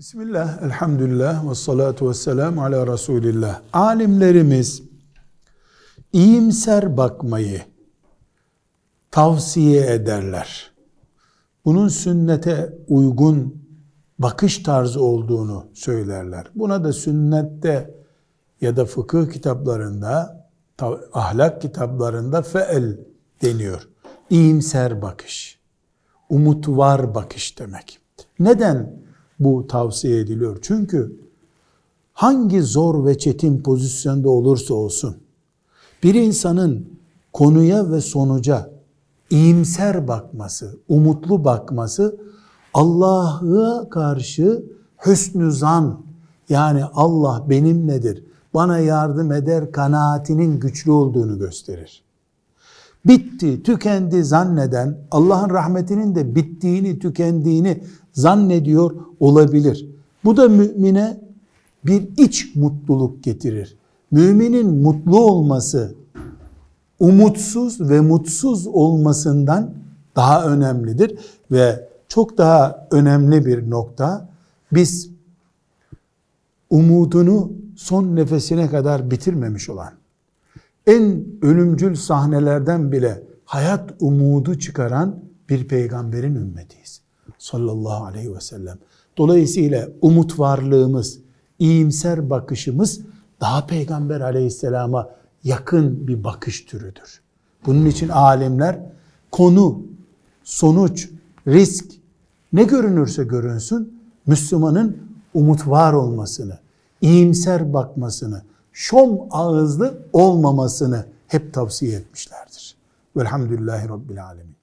Bismillah, elhamdülillah ve salatu ve selamu ala Resulillah. Alimlerimiz iyimser bakmayı tavsiye ederler. Bunun sünnete uygun bakış tarzı olduğunu söylerler. Buna da sünnette ya da fıkıh kitaplarında, ahlak kitaplarında feel deniyor. İyimser bakış, umut var bakış demek. Neden bu tavsiye ediliyor? Çünkü hangi zor ve çetin pozisyonda olursa olsun, bir insanın konuya ve sonuca iyimser bakması, umutlu bakması, Allah'a karşı hüsnü zan, yani Allah benimledir, bana yardım eder kanaatinin güçlü olduğunu gösterir. Bitti, tükendi zanneden, Allah'ın rahmetinin de bittiğini, tükendiğini zannediyor olabilir. Bu da mümine bir iç mutluluk getirir. Müminin mutlu olması, umutsuz ve mutsuz olmasından daha önemlidir ve çok daha önemli bir nokta biz umudunu son nefesine kadar bitirmemiş olan en ölümcül sahnelerden bile hayat umudu çıkaran bir peygamberin ümmetiyiz. Sallallahu aleyhi ve sellem. Dolayısıyla umut varlığımız, iyimser bakışımız daha peygamber aleyhisselama yakın bir bakış türüdür. Bunun için alimler konu, sonuç, risk ne görünürse görünsün Müslümanın umut var olmasını, iyimser bakmasını, şom ağızlı olmamasını hep tavsiye etmişlerdir. Velhamdülillahi Rabbil Alemin.